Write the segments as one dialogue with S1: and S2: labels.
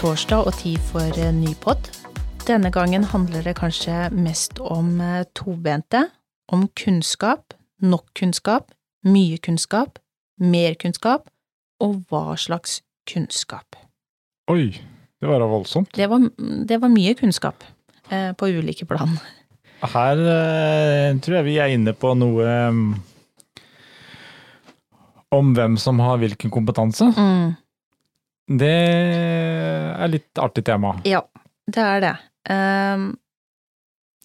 S1: Torsdag og tid for ny pod. Denne gangen handler det kanskje mest om eh, tobente, om kunnskap, nok kunnskap, mye kunnskap, mer kunnskap, og hva slags kunnskap.
S2: Oi, det var da voldsomt.
S1: Det var, det var mye kunnskap eh, på ulike plan.
S2: Her eh, tror jeg vi er inne på noe um, om hvem som har hvilken kompetanse.
S1: Mm,
S2: Det er litt artig tema.
S1: ja, det er det. Um,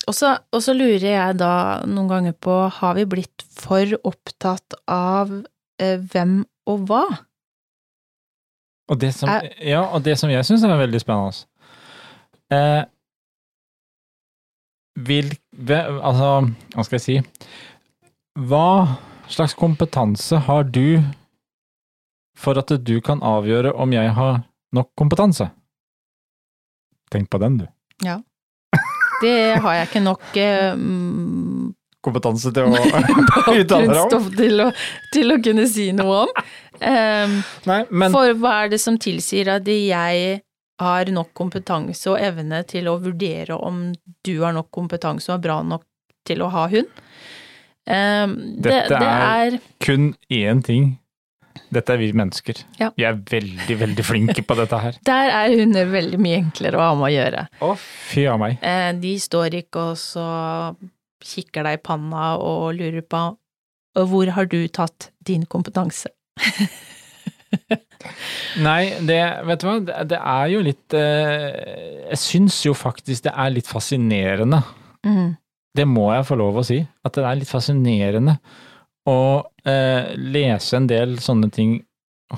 S1: og så lurer jeg da noen ganger på, har vi blitt for opptatt av uh, hvem og hva?
S2: Og det som,
S1: Er-
S2: ja, og det som jeg syns er veldig spennende uh, vil, Altså, hva skal jeg si Hva slags kompetanse har du for at du kan avgjøre om jeg har nok kompetanse? Tenk på den, du. Ja.
S1: Det har jeg ikke nok mm,
S2: Kompetanse til å uttale deg om?
S1: til å, til å kunne si noe om. Um,
S2: Nei, men
S1: for hva er det som tilsier at jeg har nok kompetanse og evne til å vurdere om du har nok kompetanse og er bra nok til å ha hund? Ehm, det,
S2: Dette
S1: det
S2: er-
S1: er
S2: kun én ting. Dette er vi mennesker.
S1: Ja.
S2: Vi er veldig, veldig flinke på dette her.
S1: Der er hunder veldig mye enklere å ha med å gjøre.
S2: Å, fy a meg.
S1: Eh, de står ikke og så kikker deg i panna og lurer på hvor har du tatt din kompetanse?
S2: Nei, det, vet du hva, det, det er jo litt eh, Jeg syns jo faktisk det er litt fascinerende.
S1: Mm.
S2: Det må jeg få lov å si. At det er litt fascinerende å eh, lese en del sånne ting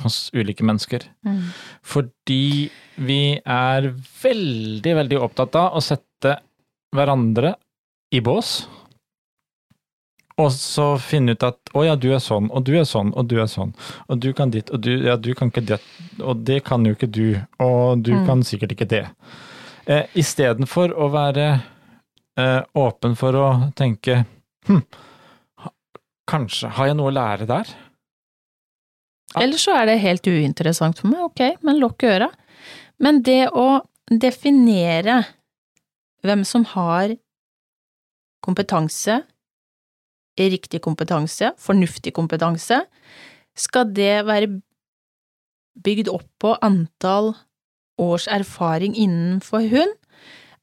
S2: hos ulike mennesker.
S1: Mm.
S2: Fordi vi er veldig, veldig opptatt av å sette hverandre i bås. Og så finne ut at å ja, du er sånn, og du er sånn, og du er sånn, og du kan ditt, og du, ja, du kan ikke det, og det kan jo ikke du, og du
S1: Mm.
S2: kan sikkert ikke det. Eh, Istedenfor å være eh, åpen for å tenke hm, kanskje har jeg noe å lære der? Ja.
S1: Eller så er det helt uinteressant for meg, ok, men lukk øra. Men det å definere hvem som har kompetanse, riktig kompetanse, fornuftig kompetanse, skal det være bygd opp på antall års erfaring innenfor hund?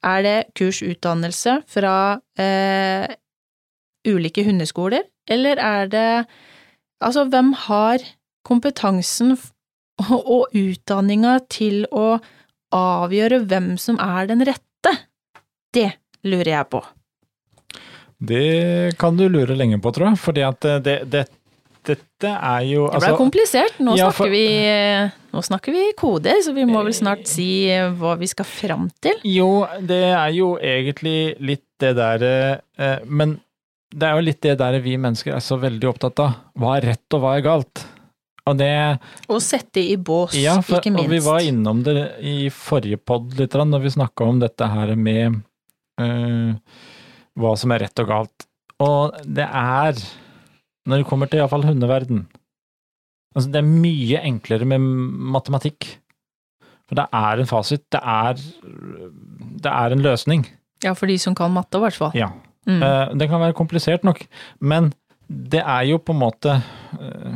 S1: Er det kursutdannelse fra eh, ulike hundeskoler, eller er det Altså, hvem har kompetansen og utdanninga til å avgjøre hvem som er den rette? Det lurer jeg på.
S2: Det kan du lure lenge på, tror jeg, fordi at det, det, det dette er jo
S1: Det ble
S2: altså,
S1: komplisert. Nå,
S2: ja,
S1: snakker vi, nå snakker vi koder, så vi må vel snart si eh, hva vi skal fram til.
S2: Jo, det er jo egentlig litt det derre eh, Men det er jo litt det der vi mennesker er så veldig opptatt av. Hva er rett, og hva er galt? Og det
S1: Og sette i bås,
S2: Ja, for,
S1: ikke minst.
S2: og vi var innom det i forrige pod litt, når vi snakka om dette her med uh, hva som er rett og galt. Og det er, når det kommer til iallfall hundeverden altså Det er mye enklere med matematikk. For det er en fasit. Det er, det er en løsning.
S1: Ja, for de som kan matte, i hvert fall.
S2: Ja.
S1: Mm.
S2: Det kan være komplisert nok, men det er jo på en måte eh,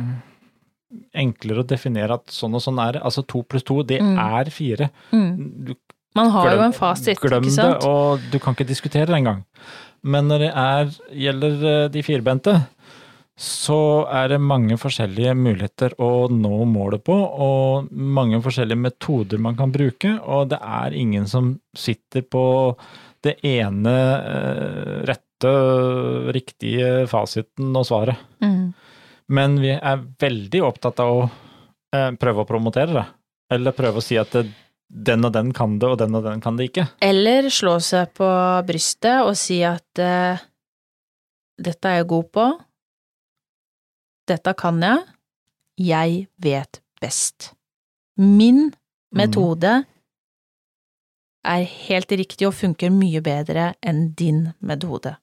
S2: enklere å definere at sånn og sånn er det. Altså to pluss to, det
S1: Mm.
S2: er fire.
S1: Mm. Man har jo en fasit,
S2: glem
S1: ikke sant?
S2: det, og du kan ikke diskutere det engang. Men når det er, gjelder eh, de firbente, så er det mange forskjellige muligheter å nå målet på, og mange forskjellige metoder man kan bruke, og det er ingen som sitter på det ene eh, rette, riktige fasiten og svaret.
S1: Mm.
S2: Men vi er veldig opptatt av å eh, prøve å promotere det. Eller prøve å si at det, den og den kan det, og den og den kan det ikke.
S1: Eller slå seg på brystet og si at uh, dette er jeg god på, dette kan jeg, jeg vet best. Min metode er helt riktig og funker mye bedre enn din metode.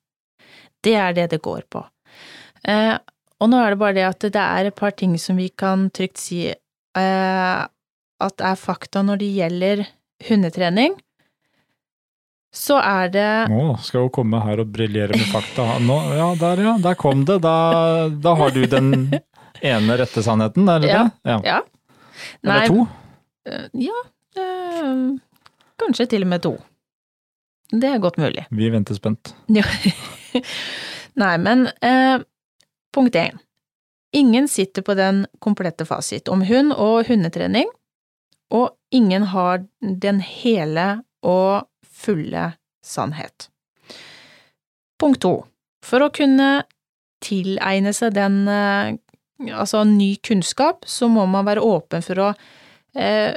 S1: Det er det det går på. Eh, og nå er det bare det at det er et par ting som vi kan trygt si eh, at er fakta når det gjelder hundetrening, så er det
S2: Nå skal hun komme her og briljere med fakta. Nå, ja, der ja, der kom det. Da, da har du den ene rette sannheten, er det
S1: Ja.
S2: det? Ja.
S1: Ja.
S2: Eller to?
S1: eh, Ja, eh, kanskje til og med to. Det er godt mulig.
S2: Vi venter spent.
S1: Ja. Nei, men eh, punkt én. Ingen sitter på den komplette fasit om hund og hundetrening, og ingen har den hele og fulle sannhet. Punkt to. For å kunne tilegne seg den eh, altså ny kunnskap, så må man være åpen for å eh,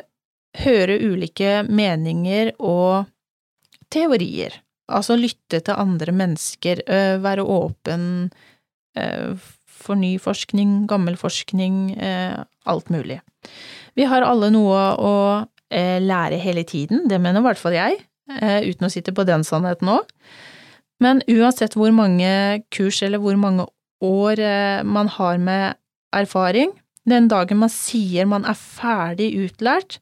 S1: høre ulike meninger og teorier. Altså lytte til andre mennesker, øh, være åpen øh, for ny forskning, gammel forskning, øh, alt mulig. Vi har alle noe å lære hele tiden, det mener i hvert fall jeg, uten å sitte på den sannheten òg. Men uansett hvor mange kurs eller hvor mange år man har med erfaring, den dagen man sier man er ferdig utlært,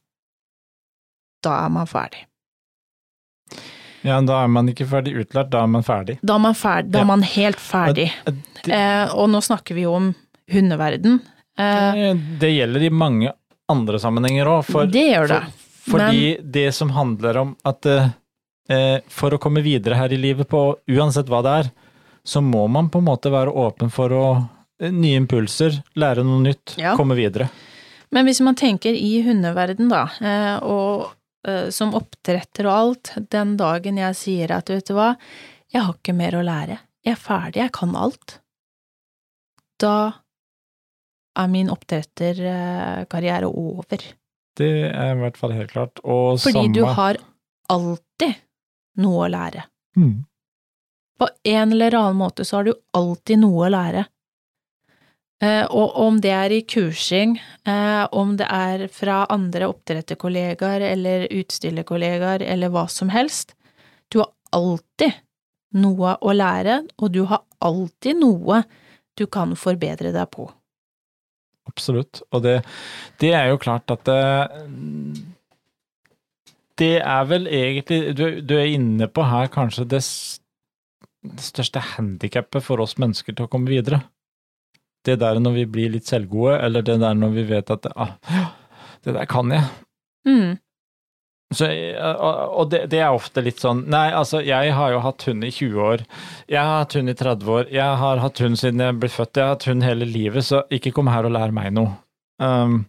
S1: da er man ferdig.
S2: Ja, da er man ikke ferdig utlært, da er man ferdig.
S1: Da er man ferdig, da er man helt ferdig. Eh, og nå snakker vi jo om hundeverden. Eh,
S2: det gjelder i mange andre sammenhenger òg, for,
S1: det gjør det.
S2: for, fordi det som handler om at eh, for å komme videre her i livet på uansett hva det er, så må man på en måte være åpen for å eh, nye impulser, lære noe nytt,
S1: Ja.
S2: komme videre.
S1: Men hvis man tenker i hundeverden, da, eh, og eh, som oppdretter og alt, den dagen jeg sier at vet du hva, jeg har ikke mer å lære, jeg er ferdig, jeg kan alt, da er min oppdretterkarriere over.
S2: Det er i hvert fall helt klart. Og
S1: Fordi
S2: samme
S1: du har alltid noe å lære.
S2: Mm.
S1: På en eller annen måte så har du alltid noe å lære. Eh, og om det er i kursing, eh, om det er fra andre oppdretterkollegaer eller utstillerkollegaer eller hva som helst, du har alltid noe å lære, og du har alltid noe du kan forbedre deg på.
S2: Absolutt. Og det, det er jo klart at det, det er vel egentlig du, du er inne på her kanskje det, det største handikappet for oss mennesker til å komme videre. Det der når vi blir litt selvgode, eller det der når vi vet at ah, det der kan jeg.
S1: Mm.
S2: Så, og det, det er ofte litt sånn Nei, altså, jeg har jo hatt hund i 20 år. Jeg har hatt hund i 30 år. Jeg har hatt hund siden jeg ble født. Jeg har hatt hund hele livet, så ikke kom her og lær meg noe. Um,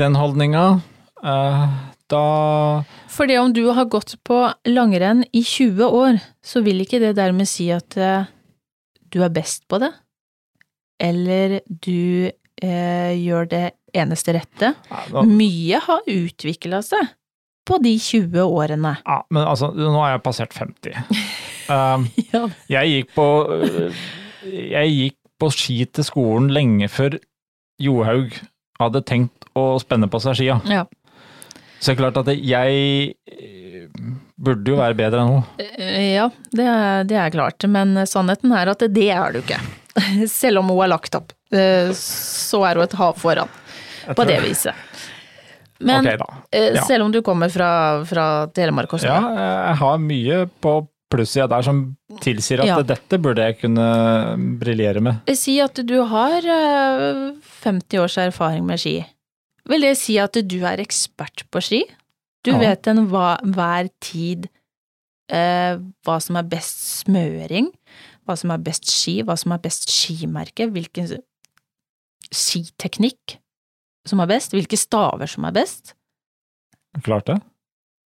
S2: den holdninga uh, Da
S1: Fordi om du har gått på langrenn i 20 år, så vil ikke det dermed si at eh, du er best på det, eller du eh, gjør det eneste rette.
S2: ja, nå,
S1: Mye har utvikla seg på de 20 årene.
S2: ja, Men altså, nå har jeg passert 50. Um,
S1: Ja.
S2: jeg gikk på Jeg gikk på ski til skolen lenge før Johaug hadde tenkt å spenne på seg skia.
S1: Ja.
S2: Så det er klart at jeg burde jo være bedre enn henne.
S1: Eh, Ja, det er, det er klart, men sannheten er at det er du ikke. Selv om hun har lagt opp, eh, så er hun et hav foran på det viset. Men
S2: okay,
S1: eh,
S2: ja.
S1: selv om du kommer fra, fra Telemark også.
S2: Ja, jeg har mye på plussida der som tilsier at
S1: Ja.
S2: dette burde jeg kunne briljere med.
S1: Si at du har eh, 50 års erfaring med ski. Vil det si at du er ekspert på ski? Du
S2: Ja.
S1: vet en hva, hver tid eh, hva som er best smøring, hva som er best ski, hva som er best skimerke, hvilken skiteknikk som er best, hvilke staver som er best?
S2: Klart det?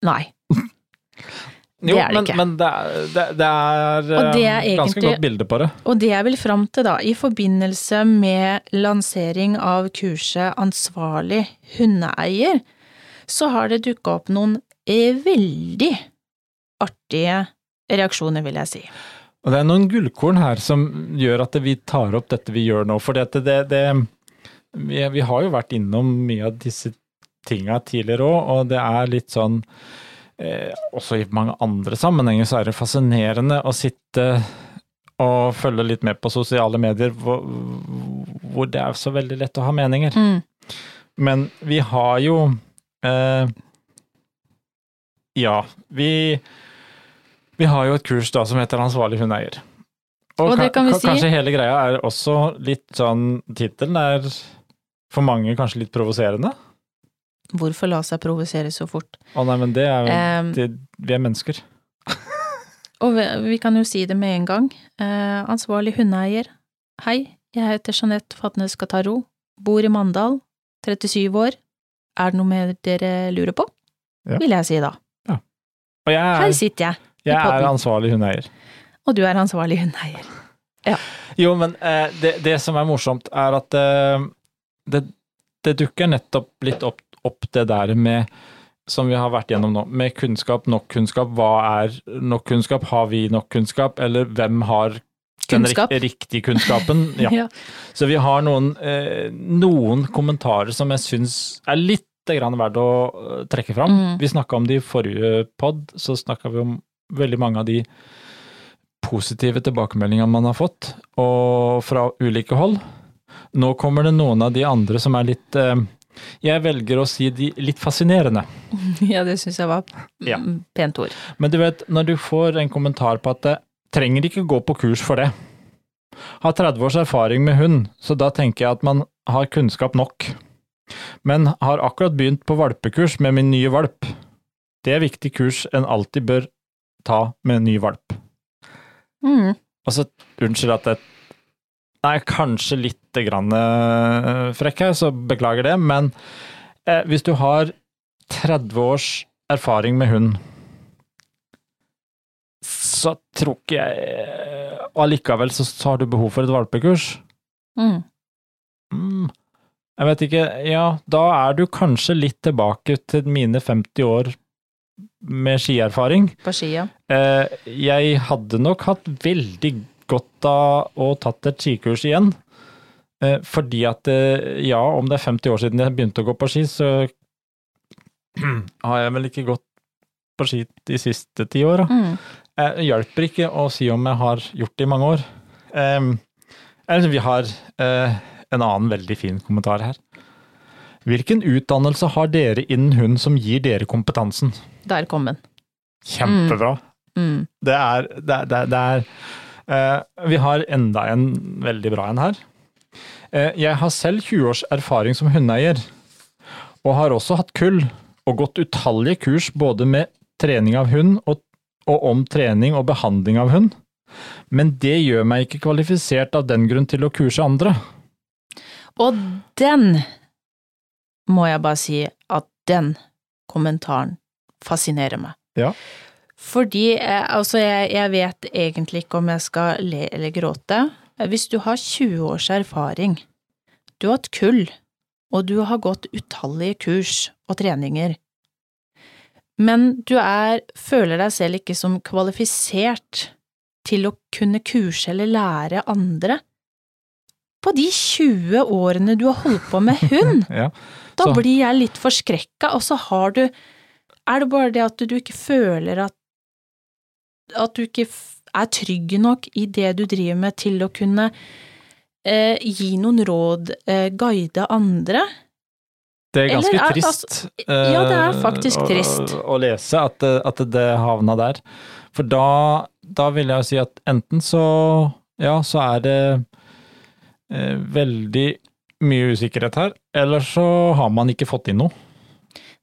S1: Nei.
S2: Jo,
S1: Det er det
S2: men,
S1: ikke.
S2: men det er, det, det er,
S1: det er
S2: eh, ganske
S1: egentlig-
S2: godt bilde på det.
S1: Og det jeg vil fram til da, i forbindelse med lansering av kurset Ansvarlig hundeeier, så har det dukka opp noen eh, veldig artige reaksjoner, vil jeg si.
S2: Og det er noen gullkorn her som gjør at vi tar opp dette vi gjør nå. For det, det, det vi, vi har jo vært innom mye av disse tinga tidligere òg, og det er litt sånn eh, Også i mange andre sammenhenger så er det fascinerende å sitte og følge litt med på sosiale medier hvor, hvor det er så veldig lett å ha meninger.
S1: Mm.
S2: Men vi har jo Eh, ja, vi Vi har jo et kurs da som heter Ansvarlig hundeeier.
S1: Og det kan vi si.
S2: Kanskje hele greia er også litt sånn Tittelen er for mange kanskje litt provoserende?
S1: Hvorfor la seg provosere så fort?
S2: Å nei, men det er jo
S1: um,
S2: det, Vi er mennesker.
S1: Og vi, vi kan jo si det med en gang. Uh, ansvarlig hundeeier. Hei, jeg heter Jeanette Fatnes Kataro. Bor i Mandal. 37 år. Er det noe mer dere lurer på?
S2: Ja.
S1: Vil jeg si da.
S2: Og jeg
S1: Her
S2: er,
S1: sitter jeg,
S2: jeg er ansvarlig hundeeier.
S1: og du er ansvarlig hundeeier.
S2: Jo, men eh, det, det som er morsomt, er at eh, det, det dukker nettopp litt opp, opp det der med som vi har vært gjennom nå, med kunnskap, nok kunnskap. Hva er nok kunnskap? Har vi nok kunnskap? Eller hvem har
S1: Kunnskap.
S2: Den riktige kunnskapen? Ja.
S1: Ja.
S2: Så vi har noen, eh, noen kommentarer som jeg syns er litt grann verdt å eh, trekke fram.
S1: Mm.
S2: Vi snakka om det i forrige pod, så snakka vi om veldig mange av de positive tilbakemeldingene man har fått, og fra ulike hold. Nå kommer det noen av de andre som er litt eh, Jeg velger å si de litt fascinerende.
S1: ja, det syns jeg var
S2: Ja.
S1: mm, pent ord.
S2: Men du vet, når du får en kommentar på at det trenger ikke gå på kurs for det. Har 30 års erfaring med hund, så da tenker jeg at man har kunnskap nok. Men har akkurat begynt på valpekurs med min nye valp. Det er viktig kurs en alltid bør ta med en ny valp.
S1: Mm.
S2: Altså, unnskyld at jeg er kanskje litt grann eh, frekk her, så beklager det, men eh, hvis du har 30 års erfaring med hund, så tror ikke jeg eh, allikevel så, har du behov for et valpekurs.
S1: Mm.
S2: Mm, jeg vet ikke, ja, da er du kanskje litt tilbake til mine 50 år med skierfaring.
S1: På ski,
S2: ja. jeg hadde nok hatt veldig godt av å tatt et skikurs igjen. Eh, fordi at eh, ja, om det er 50 år siden jeg begynte å gå på ski, så har jeg vel ikke gått på ski de siste ti åra.
S1: Mm.
S2: Eh, Det hjelper ikke å si om jeg har gjort det i mange år. Vi har eh, en annen veldig fin kommentar her. Hvilken utdannelse har dere innen hun som gir dere kompetansen?
S1: Der kom den.
S2: Kjempebra.
S1: Mm.
S2: Det er, det, er- det, er- det er eh, Vi har enda en veldig bra en her. Eh, jeg har selv 20 års erfaring som hundeeier, og har også hatt kull og gått utallige kurs både med trening av hund og, og om trening og behandling av hund. Men det gjør meg ikke kvalifisert av den grunn til å kurse andre.
S1: Og den må jeg bare si at den kommentaren fascinerer meg.
S2: Ja.
S1: Fordi eh, altså, jeg, jeg vet egentlig ikke om jeg skal le eller gråte. Eh, Hvis du har 20 års erfaring, du har hatt kull, og du har gått utallige kurs og treninger, men du er, føler deg selv ikke som kvalifisert til å kunne kurse eller lære andre, på de 20 årene du har holdt på med hund,
S2: Ja.
S1: da blir jeg litt forskrekka, og så har du Er det bare det at du ikke føler at at du ikke er trygg nok i det du driver med til å kunne eh, gi noen råd, eh, guide andre?
S2: Det er ganske
S1: er-
S2: trist.
S1: ja, det er
S2: eh,
S1: faktisk
S2: å-
S1: trist.
S2: Å, å lese at, at det havna der. For da, da vil jeg jo si at enten så Ja, så er det eh, veldig mye usikkerhet her, eller så har man ikke fått inn noe.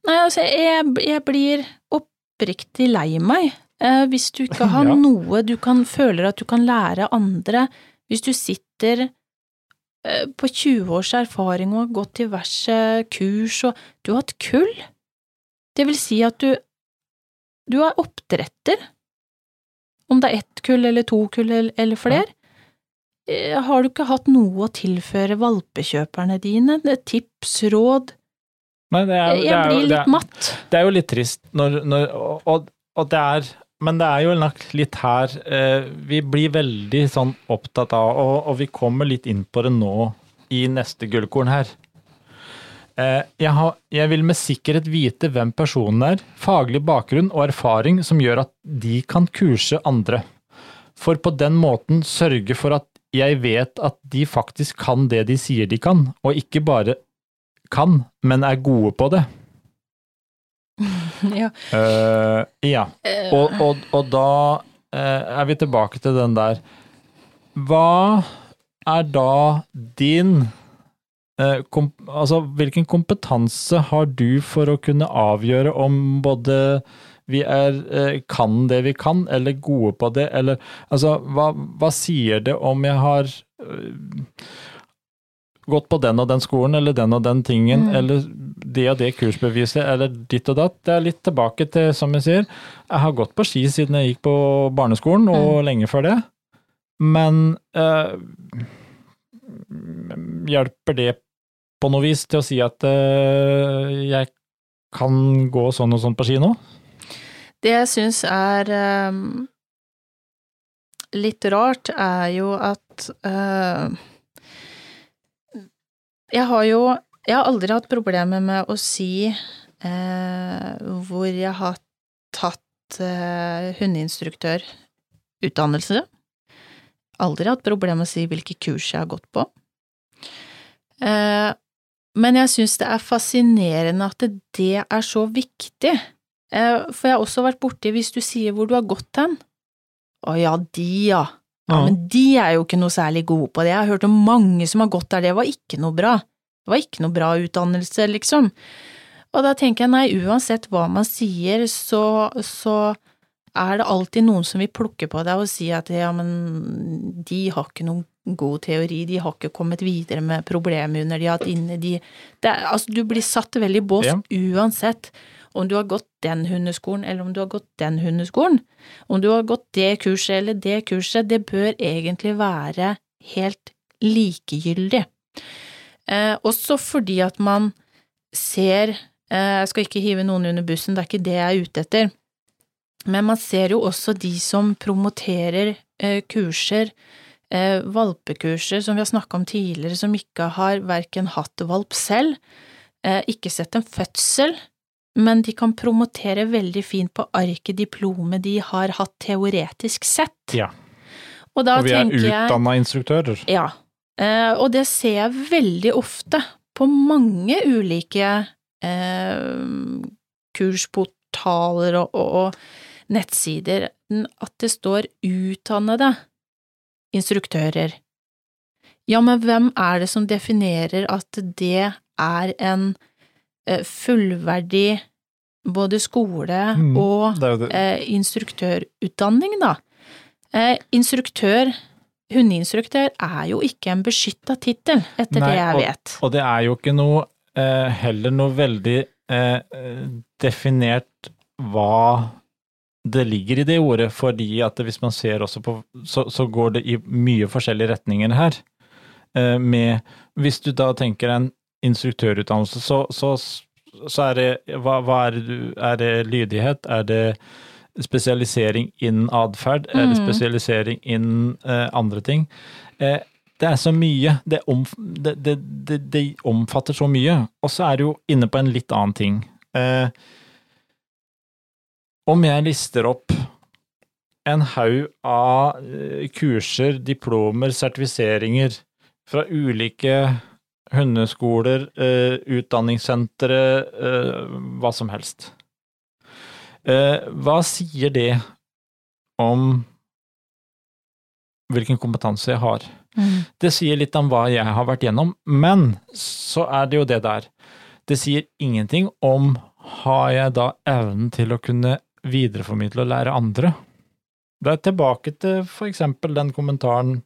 S1: Nei, altså, jeg, jeg blir oppriktig lei meg eh, hvis du ikke har
S2: Ja.
S1: noe du kan føler at du kan lære andre, hvis du sitter på 20 års erfaring og har gått diverse kurs og du har hatt kull. Det vil si at du, du er oppdretter. Om det er ett kull eller to kull eller, flere. Eh, Har du ikke hatt noe å tilføre valpekjøperne dine? Er tips, råd?
S2: Nei, det er, det
S1: Jeg
S2: er, jo-
S1: blir
S2: det
S1: litt
S2: er,
S1: matt.
S2: det er jo litt trist når, når og, og det er Men det er jo nok litt her eh, Vi blir veldig sånn opptatt av, og, og vi kommer litt inn på det nå i neste gullkorn her. Eh, jeg, har, jeg vil med sikkerhet vite hvem personen er, faglig bakgrunn og erfaring som gjør at de kan kurse andre. For på den måten sørge for at jeg vet at de faktisk kan det de sier de kan, og ikke bare kan, men er gode på det.
S1: Ja.
S2: Uh, ja.
S1: Eh,
S2: Og, og, og da uh, er vi tilbake til den der. Hva er da din kom, Altså, hvilken kompetanse har du for å kunne avgjøre om både vi er, kan det vi kan, eller gode på det, eller Altså, hva, hva sier det om jeg har gått på den og den skolen, eller den og den tingen,
S1: Mm.
S2: eller det og det kursbeviset, eller ditt og datt. Det er litt tilbake til, som jeg sier, jeg har gått på ski siden jeg gikk på barneskolen, og lenge før det. Men eh, hjelper det på noe vis til å si at eh, jeg kan gå sånn og sånn på ski nå?
S1: Det jeg syns er eh, litt rart, er jo at eh, Jeg har jo Jeg har aldri hatt problemer med å si eh, hvor jeg har tatt eh, hundeinstruktørutdannelse. Aldri hatt problemer med å si hvilke kurs jeg har gått på. Eh, men jeg syns det er fascinerende at det er så viktig. Eh, For jeg har også vært borti hvis du sier hvor du har gått hen. Å ja, de ja. Ja, men de er jo ikke noe særlig gode på det. Jeg har hørt om mange som har gått der, det var ikke noe bra. Det var ikke noe bra utdannelse, liksom. Og da tenker jeg nei, uansett hva man sier, så, så er det alltid noen som vil plukke på deg og si at ja, men de har ikke noen god teori, de har ikke kommet videre med problemhunder de har hatt inne, de det er, Altså, du blir satt veldig i bås
S2: Ja.
S1: uansett om du har gått den hundeskolen eller om du har gått den hundeskolen. Om du har gått det kurset eller det kurset, det bør egentlig være helt likegyldig. Eh, også fordi at man ser eh, Jeg skal ikke hive noen under bussen, det er ikke det jeg er ute etter. Men man ser jo også de som promoterer eh, kurser, eh, valpekurser som vi har snakka om tidligere, som ikke har verken hatt valp selv, eh, ikke sett en fødsel, men de kan promotere veldig fint på arket diplomet de har hatt teoretisk sett.
S2: Ja.
S1: Og da
S2: og vi er utdanna instruktører.
S1: ja, og det ser jeg veldig ofte på mange ulike eh, kursportaler og, og, og nettsider, at det står utdannede instruktører. Ja, men hvem er det som definerer at det er en eh, fullverdig både skole
S2: Mm,
S1: og
S2: Det det.
S1: eh, instruktørutdanning, da. Eh, instruktør, hundeinstruktør, er jo ikke en beskytta tittel, etter
S2: Nei,
S1: det jeg
S2: og-
S1: vet.
S2: Og det er jo ikke noe eh, heller noe veldig eh, eh, definert hva det ligger i det ordet, fordi at hvis man ser også på Så, så går det i mye forskjellige retninger her. Eh, med Hvis du da tenker en instruktørutdannelse, så, så, så er det hva, hva er det Er det lydighet? Er det spesialisering innen atferd? mm. det
S1: Mm.
S2: spesialisering innen eh, andre ting? Eh, det er så mye. Det, omf det, det, det, omfatter så mye. Og så er det jo inne på en litt annen ting. Eh, om jeg lister opp en haug av eh, kurser, diplomer, sertifiseringer fra ulike hundeskoler, eh, utdanningssentre, eh, hva som helst. Eh, hva sier det om hvilken kompetanse jeg har?
S1: Mm.
S2: Det sier litt om hva jeg har vært gjennom, men så er det jo det der. Det sier ingenting om har jeg da evnen til å kunne videreformidle og lære andre. Det er tilbake til for eksempel den kommentaren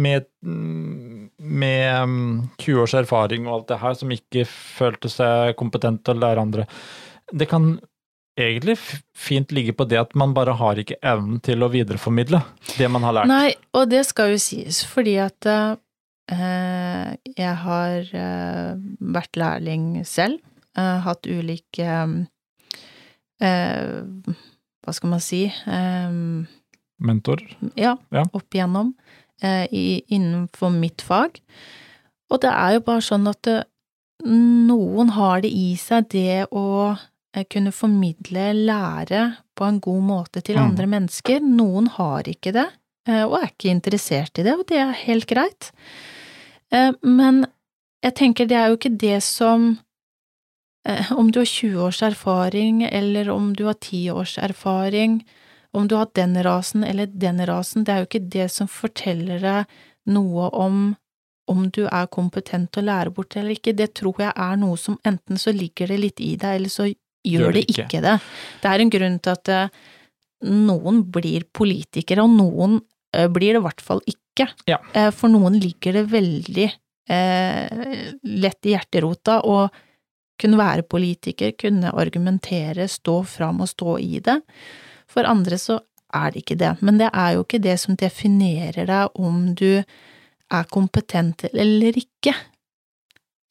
S2: med, mm, med mm, 20 års erfaring og alt det her, som ikke følte seg kompetent til å lære andre. Det kan egentlig fint ligge på det at man bare har ikke evnen til å videreformidle det man har lært.
S1: Nei, og det skal jo sies, fordi at uh, jeg har uh, vært lærling selv, Uh, hatt ulike eh, Hva skal man si um,
S2: Mentor.
S1: Ja,
S2: Ja.
S1: opp igjennom i, innenfor mitt fag. Og det er jo bare sånn at det, noen har det i seg det å kunne formidle lære på en god måte til
S2: Mm.
S1: andre mennesker. Noen har ikke det, eh, og er ikke interessert i det, og det er helt greit. Eh, Men jeg tenker det er jo ikke det som eh, om du har 20 års erfaring, eller om du har 10 års erfaring, om du har den rasen eller den rasen, det er jo ikke det som forteller deg noe om om du er kompetent til å lære bort eller ikke. Det tror jeg er noe som enten så ligger det litt i deg, eller så gjør det ikke det. Det er en grunn til at eh, noen blir politikere, og noen eh, blir det i hvert fall ikke.
S2: Ja.
S1: Eh, for noen ligger det veldig eh, lett i hjerterota å kunne være politiker, kunne argumentere, stå fram og stå i det. For andre så er det ikke det, men det er jo ikke det som definerer deg om du er kompetent eller ikke.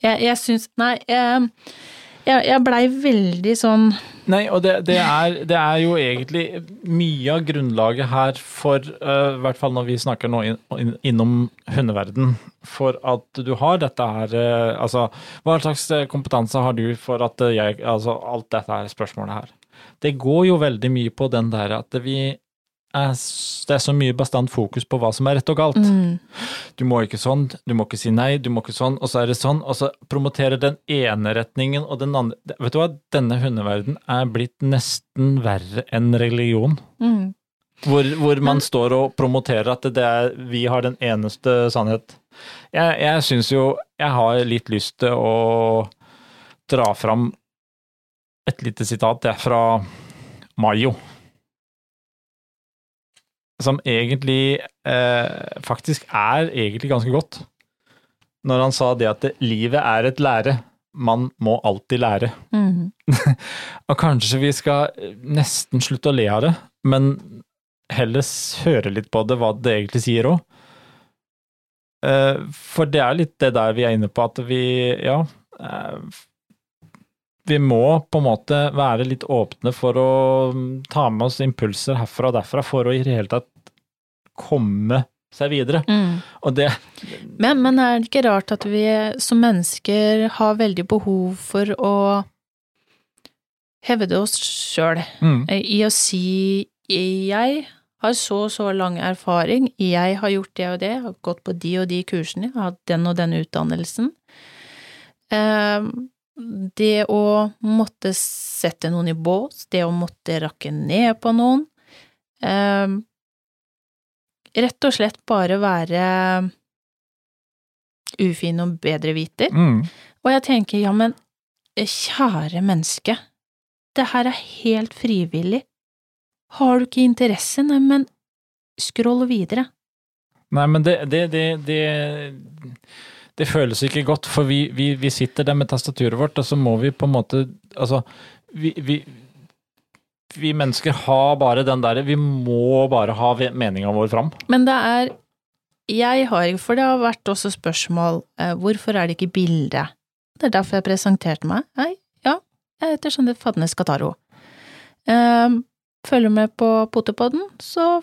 S1: Jeg, jeg syns Nei, jeg, jeg, jeg blei veldig sånn
S2: Nei, og det, det, er, det, er, jo egentlig mye av grunnlaget her for, uh, i hvert fall når vi snakker nå in, in, innom hundeverden, for at du har dette her uh, Altså, hva slags kompetanse har du for at jeg Altså, alt dette her spørsmålet her. Det går jo veldig mye på den der at vi er, det er så mye bastant fokus på hva som er rett og galt.
S1: mm,
S2: Du må ikke sånn, du må ikke si nei, du må ikke sånn, og så er det sånn. Og så promoterer den ene retningen og den andre Vet du hva, denne hundeverden er blitt nesten verre enn religion.
S1: mm.
S2: Hvor, hvor man står og promoterer at det er, vi har den eneste sannhet. Jeg, jeg syns jo jeg har litt lyst til å dra fram et lite sitat det er fra Mayo. Som egentlig eh, faktisk er egentlig ganske godt. Når han sa det at det, livet er et lære. Man må alltid lære.
S1: Mm.
S2: Og kanskje vi skal nesten slutte å le av det, men heller høre litt på det, hva det egentlig sier òg. For det er litt det der vi er inne på, at vi, ja eh, Vi må på en måte være litt åpne for å ta med oss impulser herfra og derfra for å i det hele tatt komme seg videre.
S1: Mm.
S2: Og det
S1: Men, men er det ikke rart at vi som mennesker har veldig behov for å hevde oss sjøl
S2: mm,
S1: i å si jeg har så og så lang erfaring, jeg har gjort det og det, har gått på de og de kursene, har hatt den og den utdannelsen. Eh, Det å måtte sette noen i bås, det å måtte rakke ned på noen, eh, rett og slett bare være ufin og bedreviter.
S2: mm,
S1: Og jeg tenker, ja, men kjære menneske, det her er helt frivillig. Har du ikke interesse, nei, men scroll videre.
S2: Nei, men det, det, det, det, det føles ikke godt, for vi, vi, vi sitter der med tastaturet vårt, og så må vi på en måte Altså, vi, vi, vi mennesker har bare den derre Vi må bare ha meninga vår fram.
S1: Men det er Jeg har for det har vært også spørsmål eh, hvorfor er det ikke bilde? Det er derfor jeg presenterte meg. Nei, ja, jeg heter Jeanette Fadnes Kataro. Eh, følger med på Potepodden, så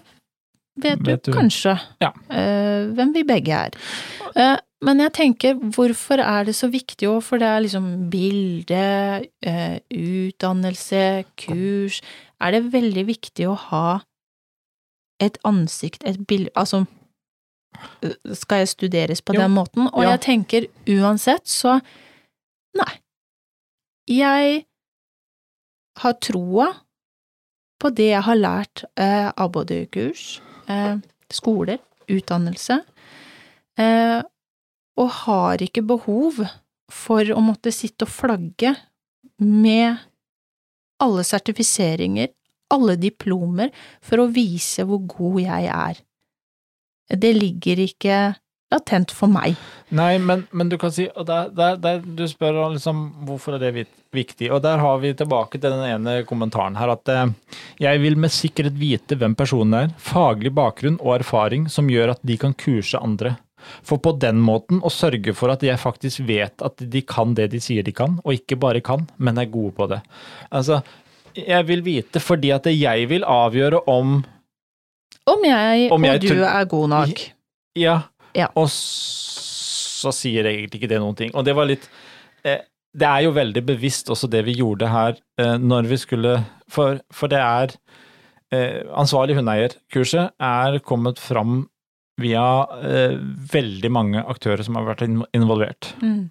S1: vet,
S2: Vet
S1: du, kanskje
S2: Ja.
S1: eh, hvem vi begge er. Eh, men jeg tenker, hvorfor er det så viktig òg, for det er liksom bilde, eh, utdannelse, kurs Er det veldig viktig å ha et ansikt, et bilde Altså, øh, skal jeg studeres på
S2: Jo,
S1: den måten? Og
S2: ja.
S1: jeg tenker uansett, så Nei. Jeg har troa på det jeg har lært eh, av både kurs, eh, skoler, utdannelse, eh, og har ikke behov for å måtte sitte og flagge med alle sertifiseringer, alle diplomer, for å vise hvor god jeg er. Det ligger ikke latent for meg.
S2: Nei, men, men du kan si og der, der, der Du spør liksom hvorfor er det viktig, og der har vi tilbake til den ene kommentaren her at eh, jeg vil med sikkerhet vite hvem personen er, faglig bakgrunn og erfaring som gjør at de kan kurse andre. For på den måten å sørge for at jeg faktisk vet at de kan det de sier de kan, og ikke bare kan, men er gode på det. Altså, jeg vil vite fordi at jeg vil avgjøre om
S1: Om jeg,
S2: Om jeg
S1: og du er god nok.
S2: Ja.
S1: Ja.
S2: Og så sier egentlig ikke det noen ting. Og det var litt eh, Det er jo veldig bevisst også det vi gjorde her eh, når vi skulle For, for det er eh, Ansvarlig hundeeierkurset er kommet fram via eh, veldig mange aktører som har vært involvert.
S1: Mm.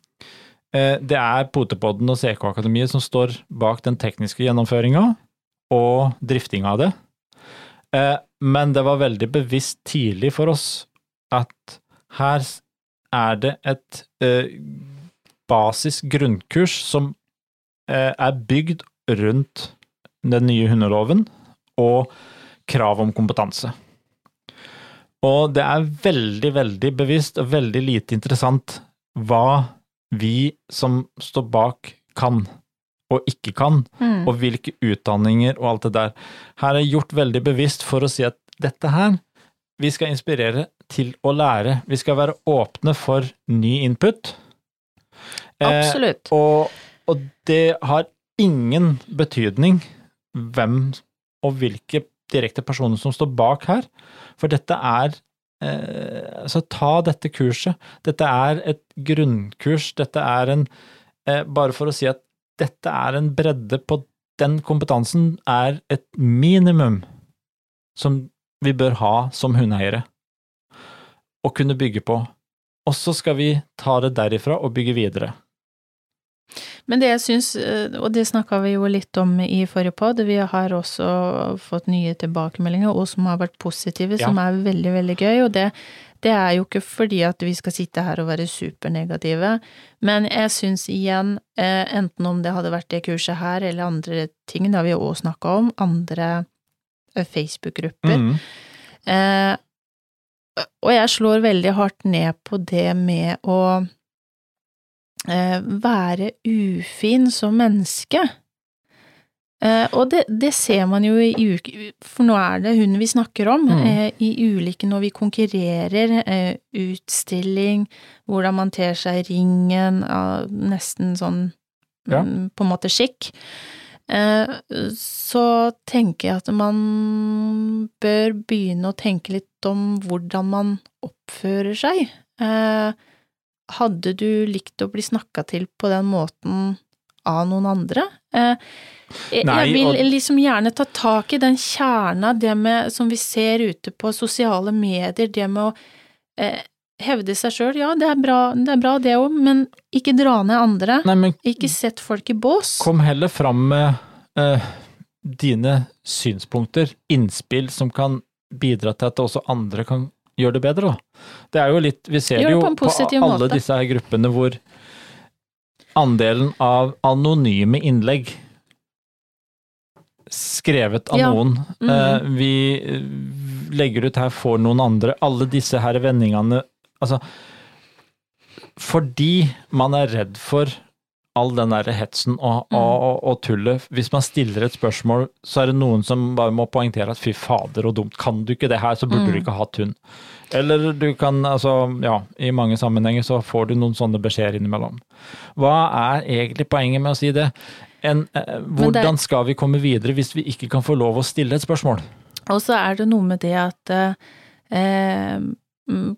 S2: Eh, det er Potepodden og CK Akademiet som står bak den tekniske gjennomføringa og driftinga av det. Eh, men det var veldig bevisst tidlig for oss at her er det et eh, basis grunnkurs som er bygd rundt den nye hundeloven og krav om kompetanse. Og det er veldig, veldig bevisst og veldig lite interessant hva vi som står bak, kan og ikke kan, mm. og hvilke utdanninger og alt det der. Her er gjort veldig bevisst for å si at dette her, vi skal inspirere til å lære. Vi skal være åpne for ny input.
S1: Eh, Absolutt.
S2: Eh, og, og det har ingen betydning hvem og hvilke direkte personer som står bak her. For dette er eh, Altså, ta dette kurset. Dette er et grunnkurs. Dette er en eh, Bare for å si at dette er en bredde på den kompetansen, er et minimum som vi bør ha som hundeeiere. Å kunne bygge på. Og så skal vi ta det derifra og bygge videre.
S1: Men det jeg syns, eh, og det snakka vi jo litt om i forrige pod, vi har også fått nye tilbakemeldinger, og som har vært positive, ja. som er veldig, veldig gøy. Og det, det, er jo ikke fordi at vi skal sitte her og være supernegative, men jeg syns igjen, eh, enten om det hadde vært det kurset her eller andre ting, det har vi jo òg snakka om, andre eh, Facebook-grupper. Mm. Eh, og jeg slår veldig hardt ned på det med å være ufin som menneske. Eh, og det, det, ser man jo i uke... For nå er det hun vi snakker om. Mm. Eh, I ulike når vi konkurrerer, eh, utstilling, hvordan man ter seg i ringen, nesten sånn ja. mm, på en måte skikk. Eh, så tenker jeg at man bør begynne å tenke litt om hvordan man oppfører seg. Eh, hadde du likt å bli snakka til på den måten av noen andre? Eh, Nei, jeg vil liksom gjerne ta tak i den kjerna, det med, som vi ser ute på sosiale medier, det med å eh, hevde seg sjøl. Ja, det er bra det, er bra, det òg, men ikke dra ned andre. Nei, men, ikke sett folk i bås.
S2: Kom heller fram med eh, dine synspunkter, innspill som kan bidra til at også andre kan gjøre det bedre, da. Det er jo litt Vi ser jo på, på alle måte. disse her gruppene hvor andelen av anonyme innlegg skrevet av ja. noen mm. -hmm. Vi legger ut her for noen andre. Alle disse her vendingene Altså Fordi man er redd for all den der hetsen og, mm. og, og, tullet. Hvis man stiller et spørsmål, så er det noen som bare må poengtere at fy fader og dumt, kan du ikke det her, så burde mm. du ikke hatt hund. Eller du kan, altså, ja, i mange sammenhenger så får du noen sånne beskjeder innimellom. Hva er egentlig poenget med å si det? En, eh, hvordan det, skal vi komme videre hvis vi ikke kan få lov å stille et spørsmål?
S1: Og så er det noe med det at eh, mm,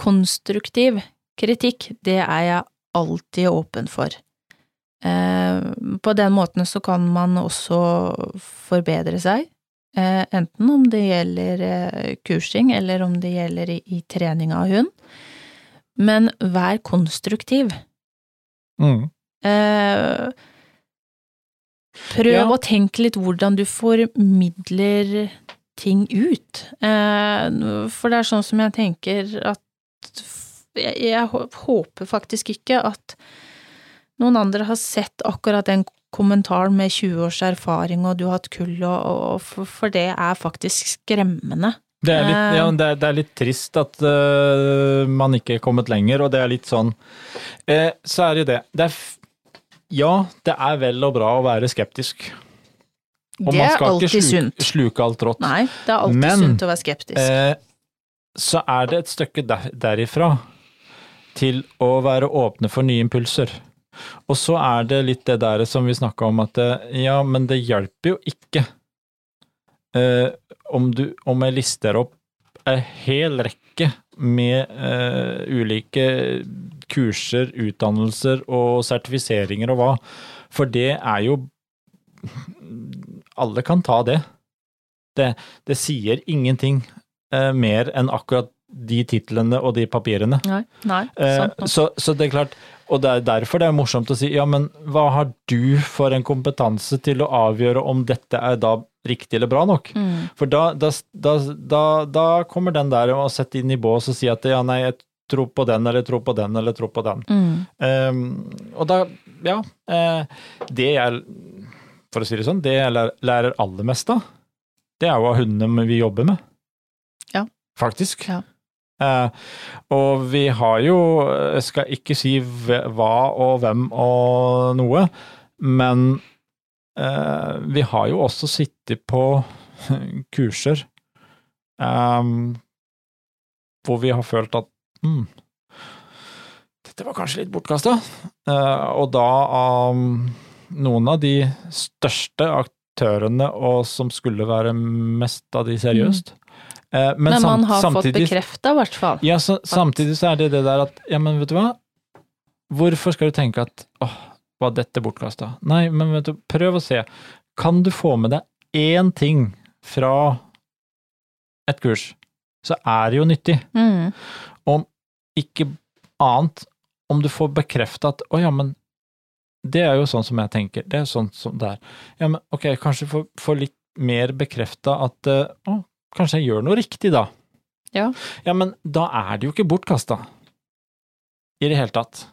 S1: konstruktiv kritikk, det er jeg alltid åpen for. Eh, på den måten så kan man også forbedre seg, eh, enten om det gjelder eh, kursing eller om det gjelder i, trening av hund. Men vær konstruktiv. Mm. Prøv ja. å tenke litt hvordan du formidler ting ut. For det er sånn som jeg tenker at Jeg håper faktisk ikke at noen andre har sett akkurat den kommentaren med 20 års erfaring og du har hatt kull og, og for, for, det er faktisk skremmende.
S2: Det er litt, eh. ja, det er, det er litt trist at uh, man ikke er kommet lenger, og det er litt sånn uh, Så er det det. det er, ja, det er vel og bra å være skeptisk.
S1: Og det er alltid sluk, sunt.
S2: sluke alt rått.
S1: Nei, det er alltid Men, sunt å være skeptisk. Uh,
S2: så er det et stykke der, derifra til å være åpne for nye impulser. Og så er det litt det der som vi snakka om, at ja, men det hjelper jo ikke eh, om, du, om jeg lister opp en hel rekke med eh, ulike kurser, utdannelser og sertifiseringer og hva, for det er jo Alle kan ta det. Det, det sier ingenting eh, mer enn akkurat de titlene og de papirene.
S1: Nei, nei,
S2: eh, sant. så, så det er klart, Og det er derfor det er morsomt å si ja, men hva har du for en kompetanse til å avgjøre om dette er da riktig eller bra nok?
S1: Mm.
S2: For da, da, da, da, kommer den der å sette inn i bås og si at ja, nei, jeg tror på den, eller tror på den, eller tror på den.
S1: Mm.
S2: Um, og da, ja uh, Det jeg, for å si det sånn, det jeg lærer aller mest av, det er jo av hundene vi jobber med.
S1: Ja.
S2: Faktisk.
S1: Ja.
S2: Eh, og vi har jo, jeg skal ikke si hva og hvem og noe, men eh, vi har jo også sittet på kurser hvor vi har følt at mm, dette var kanskje litt bortkasta. Eh, og da av noen av de største aktørene, og som skulle være mest av de seriøst. Eh, men,
S1: Men, man
S2: har
S1: har fått
S2: samtidig,
S1: bekrefta, i hvert fall.
S2: ja, så, samtidig så er det det der at ja, men vet du hva? Hvorfor skal du tenke at åh, var dette bortkasta? Nei, men vet du, prøv å se. Kan du få med deg én ting fra et kurs, så er det jo nyttig.
S1: Mm.
S2: Ikke annet om du får bekrefta at å ja, men det er jo sånn som jeg tenker, det er sånn som det er. Ja, men ok, kanskje få, få litt mer bekrefta at eh, å, kanskje jeg gjør noe riktig da.
S1: Ja.
S2: Ja, men da er det jo ikke bortkasta. I det hele tatt.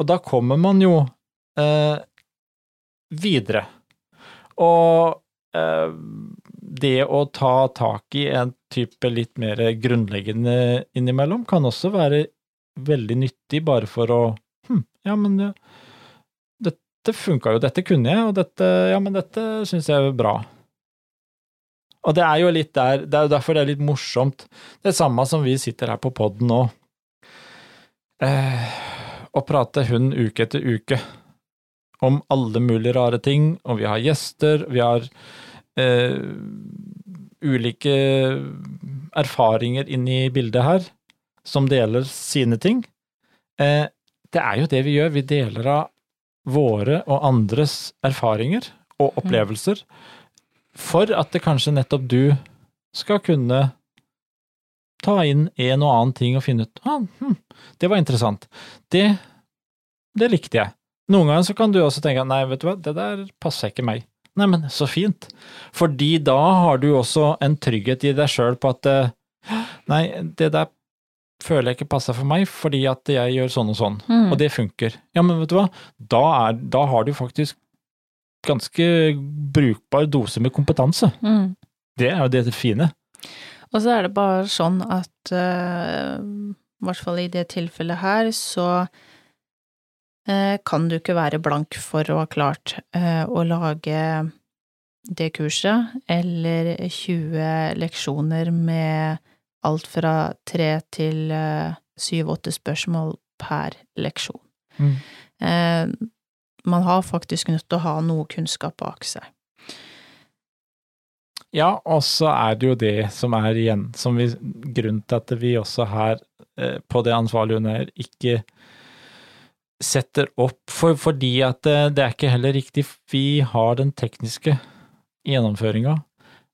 S2: Og da kommer man jo eh, videre. Og eh, det å ta tak i en type litt mer grunnleggende innimellom kan også være veldig nyttig bare for å hm, ja, men det, dette funka jo, dette kunne jeg, og dette, ja, men dette syns jeg er bra. Og det er jo litt der, det er jo derfor det er litt morsomt. Det samme som vi sitter her på poden nå, eh, og prater hund uke etter uke om alle mulige rare ting, og vi har gjester, vi har eh, ulike erfaringer inni bildet her, som deler sine ting. Eh, det er jo det vi gjør, vi deler av våre og andres erfaringer og opplevelser, for at det kanskje nettopp du skal kunne ta inn en og annen ting og finne ut ah, hm, det var interessant. Det, det likte jeg. Noen ganger så kan du også tenke nei, vet du hva, det der passer ikke meg. Nei, men så fint. Fordi da har du også en trygghet i deg sjøl på at eh, nei, det der føler jeg ikke passer for meg, fordi at jeg gjør sånn og sånn,
S1: Mm.
S2: og det funker. Ja, men vet du hva, da, er, da har du faktisk ganske brukbar dose med kompetanse.
S1: Mm.
S2: Det er jo det fine.
S1: Og så er det bare sånn at uh, i hvert fall i det tilfellet her, så uh, kan du ikke være blank for å ha klart uh, å lage det kurset, eller 20 leksjoner med alt fra tre til syv-åtte spørsmål per leksjon.
S2: Mm.
S1: Eh, man har faktisk nødt til å ha noe kunnskap bak seg.
S2: Ja, og så er det jo det som er igjen, som vi, grunnen til at vi også her eh, på det ansvarlige under ikke setter opp, for, fordi at det, det er ikke heller riktig, vi har den tekniske gjennomføringa.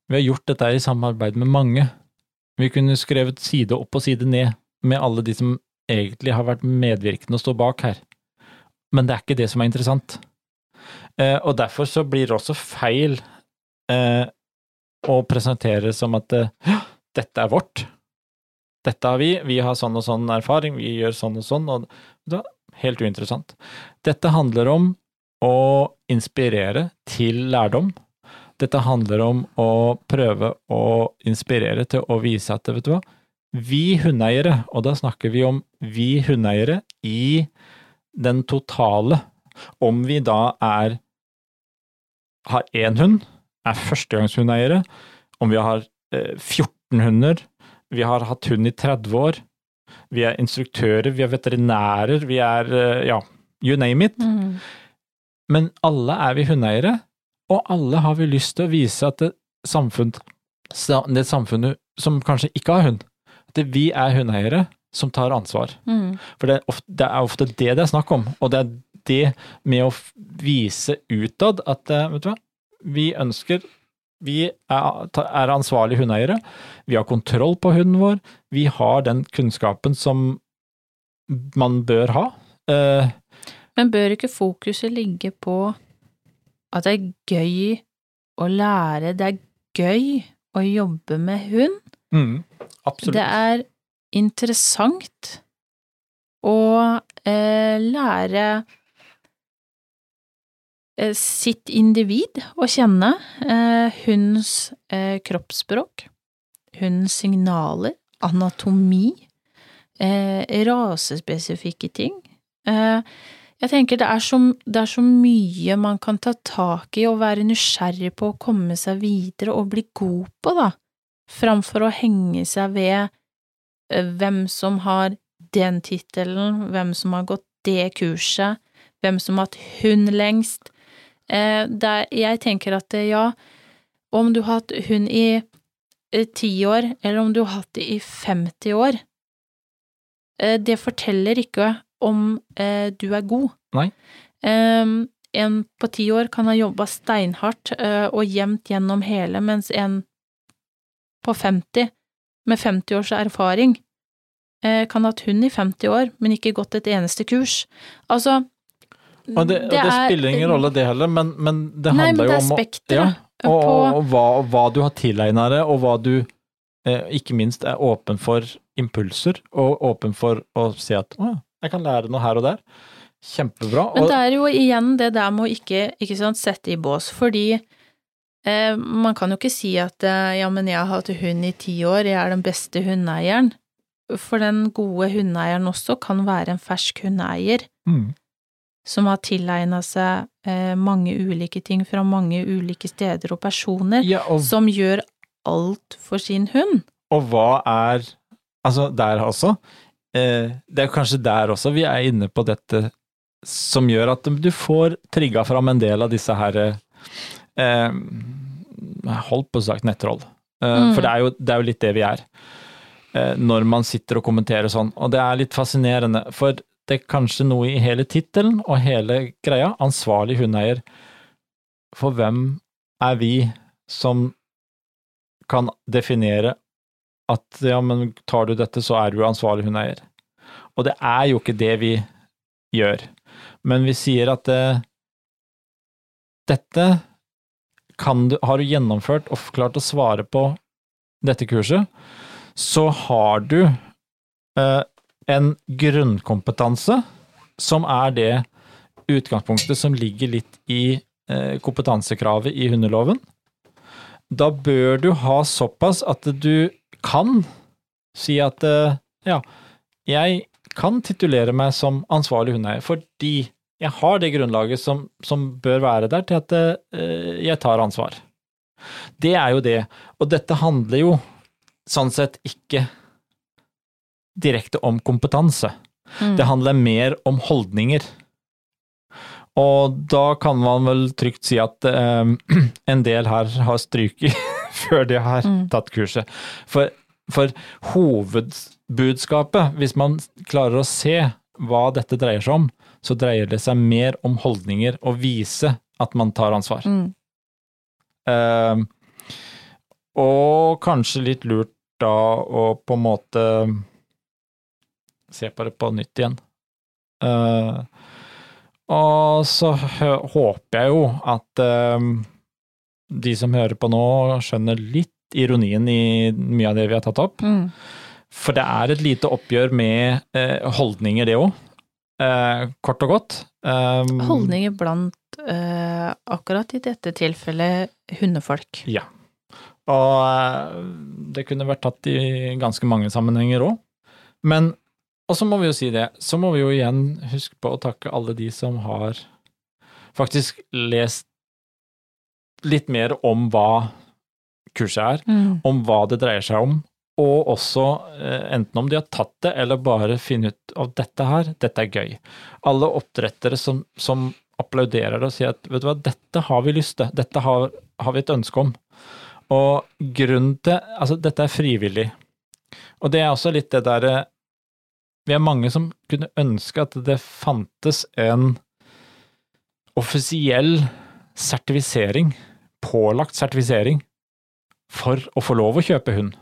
S2: Vi har gjort dette i samarbeid med mange. Vi kunne skrevet side opp og side ned med alle de som egentlig har vært medvirkende og står bak her. Men det er ikke det som er interessant. Eh, og derfor så blir det også feil eh, å presentere som at eh, «Ja, dette er vårt. Dette har vi, vi har sånn og sånn erfaring, vi gjør sånn og sånn, og det er helt uinteressant. Dette handler om å inspirere til lærdom. Dette handler om å prøve å inspirere til å vise at, vet du hva, vi hundeeiere, og da snakker vi om vi hundeeiere i den totale, om vi da er har én hund, er førstegangshundeiere, om vi har eh, 14 hunder, vi har hatt hund i 30 år, vi er instruktører, vi er veterinærer, vi er eh, ja, you name it.
S1: Mm.
S2: Men alle er vi hundeeiere, og alle har vi lyst til å vise at det, samfunn, det samfunnet som kanskje ikke har hund, at vi er hundeeiere som tar ansvar.
S1: Mm.
S2: For det er, ofte, det er ofte det det er snakk om, og det er det med å vise utad at eh, vet du hva, vi ønsker vi er, er ansvarlige hundeeiere, vi har kontroll på hunden vår, vi har den kunnskapen som man bør ha Eh,
S1: Men bør ikke fokuset ligge på at det er gøy å lære, det er gøy å jobbe med hund?
S2: mm, absolutt.
S1: Det er interessant å eh, lære eh, sitt individ å kjenne, eh, hundens eh, kroppsspråk, hundens signaler, anatomi, eh, rasespesifikke ting. Jeg tenker det er, så, det er så mye man kan ta tak i og være nysgjerrig på å komme seg videre og bli god på, da, framfor å henge seg ved hvem som har den tittelen, hvem som har gått det kurset, hvem som har hatt hund lengst. Eh, jeg tenker at eh, ja, om du har hatt hund i eh, ti år, eller om du har hatt det i 50 år, eh, det forteller ikke om eh, du er god.
S2: Nei.
S1: Em, en på ti år kan ha jobba steinhardt eh, og jevnt gjennom hele, mens en på 50, med 50 års erfaring, eh, kan ha hatt hund i 50 år, men ikke gått et eneste kurs. Altså,
S2: Og det, og det
S1: er-
S2: spiller ingen rolle det heller, men, men det
S1: Nei,
S2: handler
S1: men det
S2: jo om å ja, og,
S1: på
S2: og, og hva, hva du har tilegna deg, og hva du eh, ikke minst er åpen for impulser, og åpen for å si at å, jeg kan lære noe her og der. Kjempebra.
S1: Men det er jo igjen det der med å ikke, ikke sant, sette i bås, fordi man kan jo ikke si at eh, ja, men jeg har hatt hund i ti år, jeg er den beste hundeeieren. For den gode hundeeieren også kan være en fersk hundeeier
S2: mm,
S1: som har tilegna seg eh, mange ulike ting fra mange ulike steder og personer,
S2: ja, og,
S1: som gjør alt for sin hund.
S2: og hva er Altså, der også. Eh, det er kanskje der også vi er inne på dette som gjør at du får trigga fram en del av disse her eh, Holdt på sagt nettroll. Eh,
S1: Mm.
S2: For det er, jo, det er jo litt det vi er. Eh, når man sitter og kommenterer sånn. Og det er litt fascinerende, for det er kanskje noe i hele tittelen og hele greia. Ansvarlig hundeeier. For hvem er vi som kan definere at ja, men tar du dette, så er du ansvarlig hundeeier. Og det er jo ikke det vi gjør. Men vi sier at det, dette kan du, har du gjennomført og klart å svare på dette kurset, så har du eh, en grunnkompetanse som er det utgangspunktet som ligger litt i eh, kompetansekravet i hundeloven. Da bør du ha såpass at du kan si at eh, ja, jeg kan titulere meg som ansvarlig hundeeier fordi jeg har det grunnlaget som, som bør være der til at eh, jeg tar ansvar. Det er jo det, og dette handler jo sånn sett ikke direkte om kompetanse.
S1: Mm.
S2: Det handler mer om holdninger. Og da kan man vel trygt si at eh, en del her har stryket før de har
S1: Mm.
S2: tatt kurset. For, for hovedbudskapet, hvis man klarer å se hva dette dreier seg om, så dreier det seg mer om holdninger og vise at man tar ansvar.
S1: Mm.
S2: Uh, og kanskje litt lurt da å på en måte se på det på nytt igjen. Uh, og så håper jeg jo at uh, de som hører på nå, skjønner litt ironien i mye av det vi har tatt opp.
S1: Mm.
S2: For det er et lite oppgjør med eh, holdninger, det òg. Eh, kort og godt. Um,
S1: Holdninger blant eh, akkurat i dette tilfellet hundefolk.
S2: Ja. Og eh, det kunne vært tatt i ganske mange sammenhenger òg. Men Og så må vi jo si det, så må vi jo igjen huske på å takke alle de som har faktisk lest litt mer om hva kurset er,
S1: Mm.
S2: om hva det dreier seg om, og også eh, enten om de har tatt det, eller bare finne ut av dette her, dette er gøy. Alle oppdrettere som, som applauderer det og sier at vet du hva, dette har vi lyst til, dette har, har vi et ønske om. Og grunnen til Altså, dette er frivillig. Og det er også litt det derre Vi er mange som kunne ønske at det fantes en offisiell sertifisering, pålagt sertifisering, for å få lov å kjøpe hund.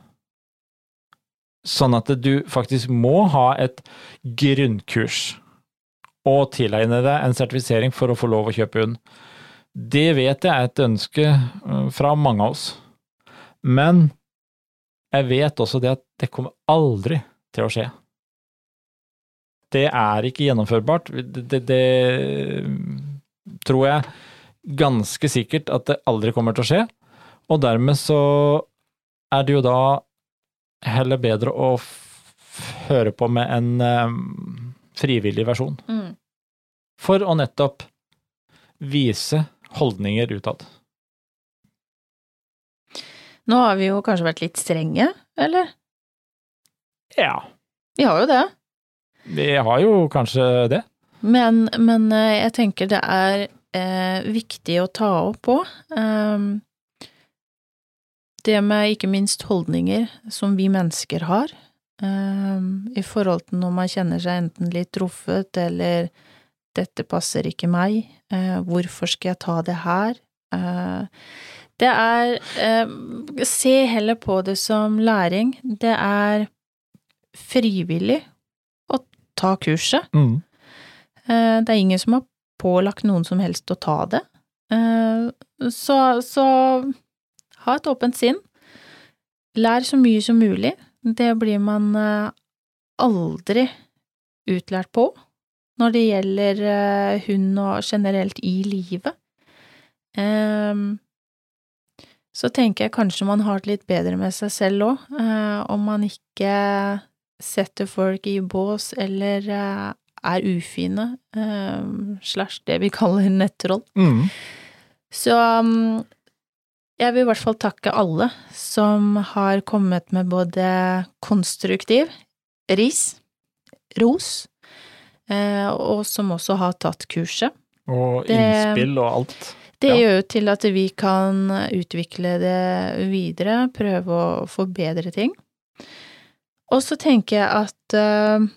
S2: Sånn at du faktisk må ha et grunnkurs. og tilegne deg en sertifisering for å få lov å kjøpe hund. Det vet jeg er et ønske eh, fra mange av oss. Men jeg vet også det at det kommer aldri til å skje. Det er ikke gjennomførbart. Det, det, det tror jeg ganske sikkert at det aldri kommer til å skje. Og dermed så er det jo da heller bedre å høre på med en um, frivillig versjon.
S1: Mm.
S2: For å nettopp vise holdninger utad.
S1: Nå har vi jo kanskje vært litt strenge, eller?
S2: Ja,
S1: Vi har jo det.
S2: vi har jo kanskje det.
S1: Men, men eh, jeg tenker det er eh, viktig å ta opp. Um, det med ikke minst holdninger som vi mennesker har, um, i forhold til når man kjenner seg enten litt truffet eller 'dette passer ikke meg', eh, 'hvorfor skal jeg ta det her'? Eh, det er eh, Se heller på det som læring. Det er frivillig å ta kurset.
S2: Mm.
S1: Eh, Det er ingen som har pålagt noen som helst å ta det. Så, så ha et åpent sinn. Lær så mye som mulig. Det blir man eh, aldri utlært på når det gjelder eh, hund og generelt i livet. Ehm, Så tenker jeg kanskje man har det litt bedre med seg selv òg, om man ikke setter folk i bås eller eh, er ufine, eh, slash det vi kaller nettroll.
S2: Mm.
S1: Så um, jeg vil i hvert fall takke alle som har kommet med både konstruktiv ris, ros, eh, og som også har tatt kurset.
S2: Og innspill og alt.
S1: Det
S2: Ja.
S1: gjør jo til at vi kan utvikle det videre, prøve å forbedre ting. Og så tenker jeg at eh,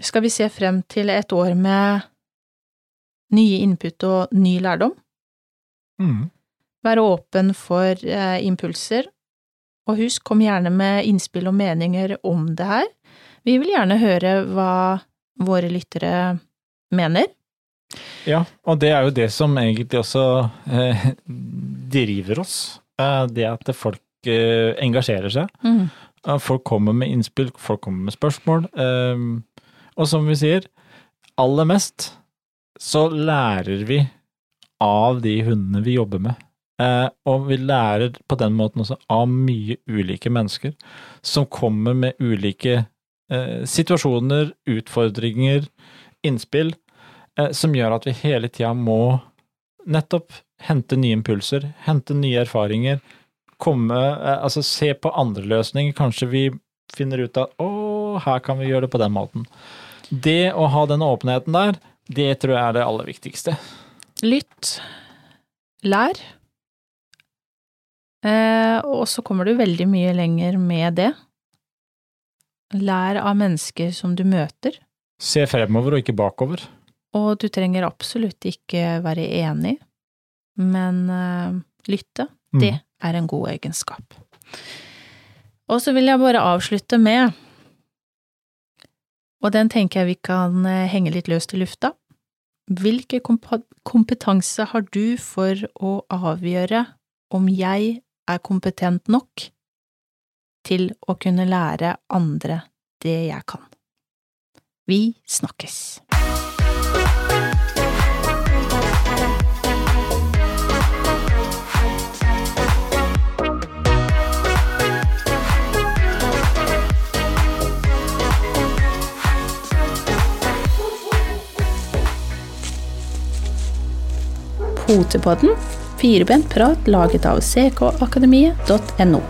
S1: skal vi se frem til et år med nye input og ny lærdom,
S2: Mm.
S1: Være åpen for eh, impulser, og husk, kom gjerne med innspill og meninger om det her. Vi vil gjerne høre hva våre lyttere mener.
S2: Ja, og det er jo det som egentlig også eh, driver oss. Eh, det at folk eh, engasjerer seg.
S1: Mm.
S2: Eh, Folk kommer med innspill, folk kommer med spørsmål. eh, og som vi sier, aller mest så lærer vi av de hundene vi jobber med. Eh, og vi lærer på den måten også av mye ulike mennesker som kommer med ulike eh, situasjoner, utfordringer, innspill, eh, som gjør at vi hele tida må nettopp hente nye impulser, hente nye erfaringer, komme Altså se på andre løsninger. Kanskje vi finner ut at å, her kan vi gjøre det på den måten. Det å ha den åpenheten der, det tror jeg er det aller viktigste.
S1: Lytt. Lær. Eh, og så kommer du veldig mye lenger med det. Lær av mennesker som du møter,
S2: Se fremover og ikke bakover.
S1: og du trenger absolutt ikke være enig, men eh, lytte,
S2: Mm.
S1: det er en god egenskap. Og så vil jeg bare avslutte med, og den tenker jeg vi kan eh, henge litt løst i lufta, hvilken kompetanse har du for å avgjøre om jeg er kompetent nok til å kunne lære andre det jeg kan? Vi snakkes. Potepodden, firebent prat laget av ckakademiet.no.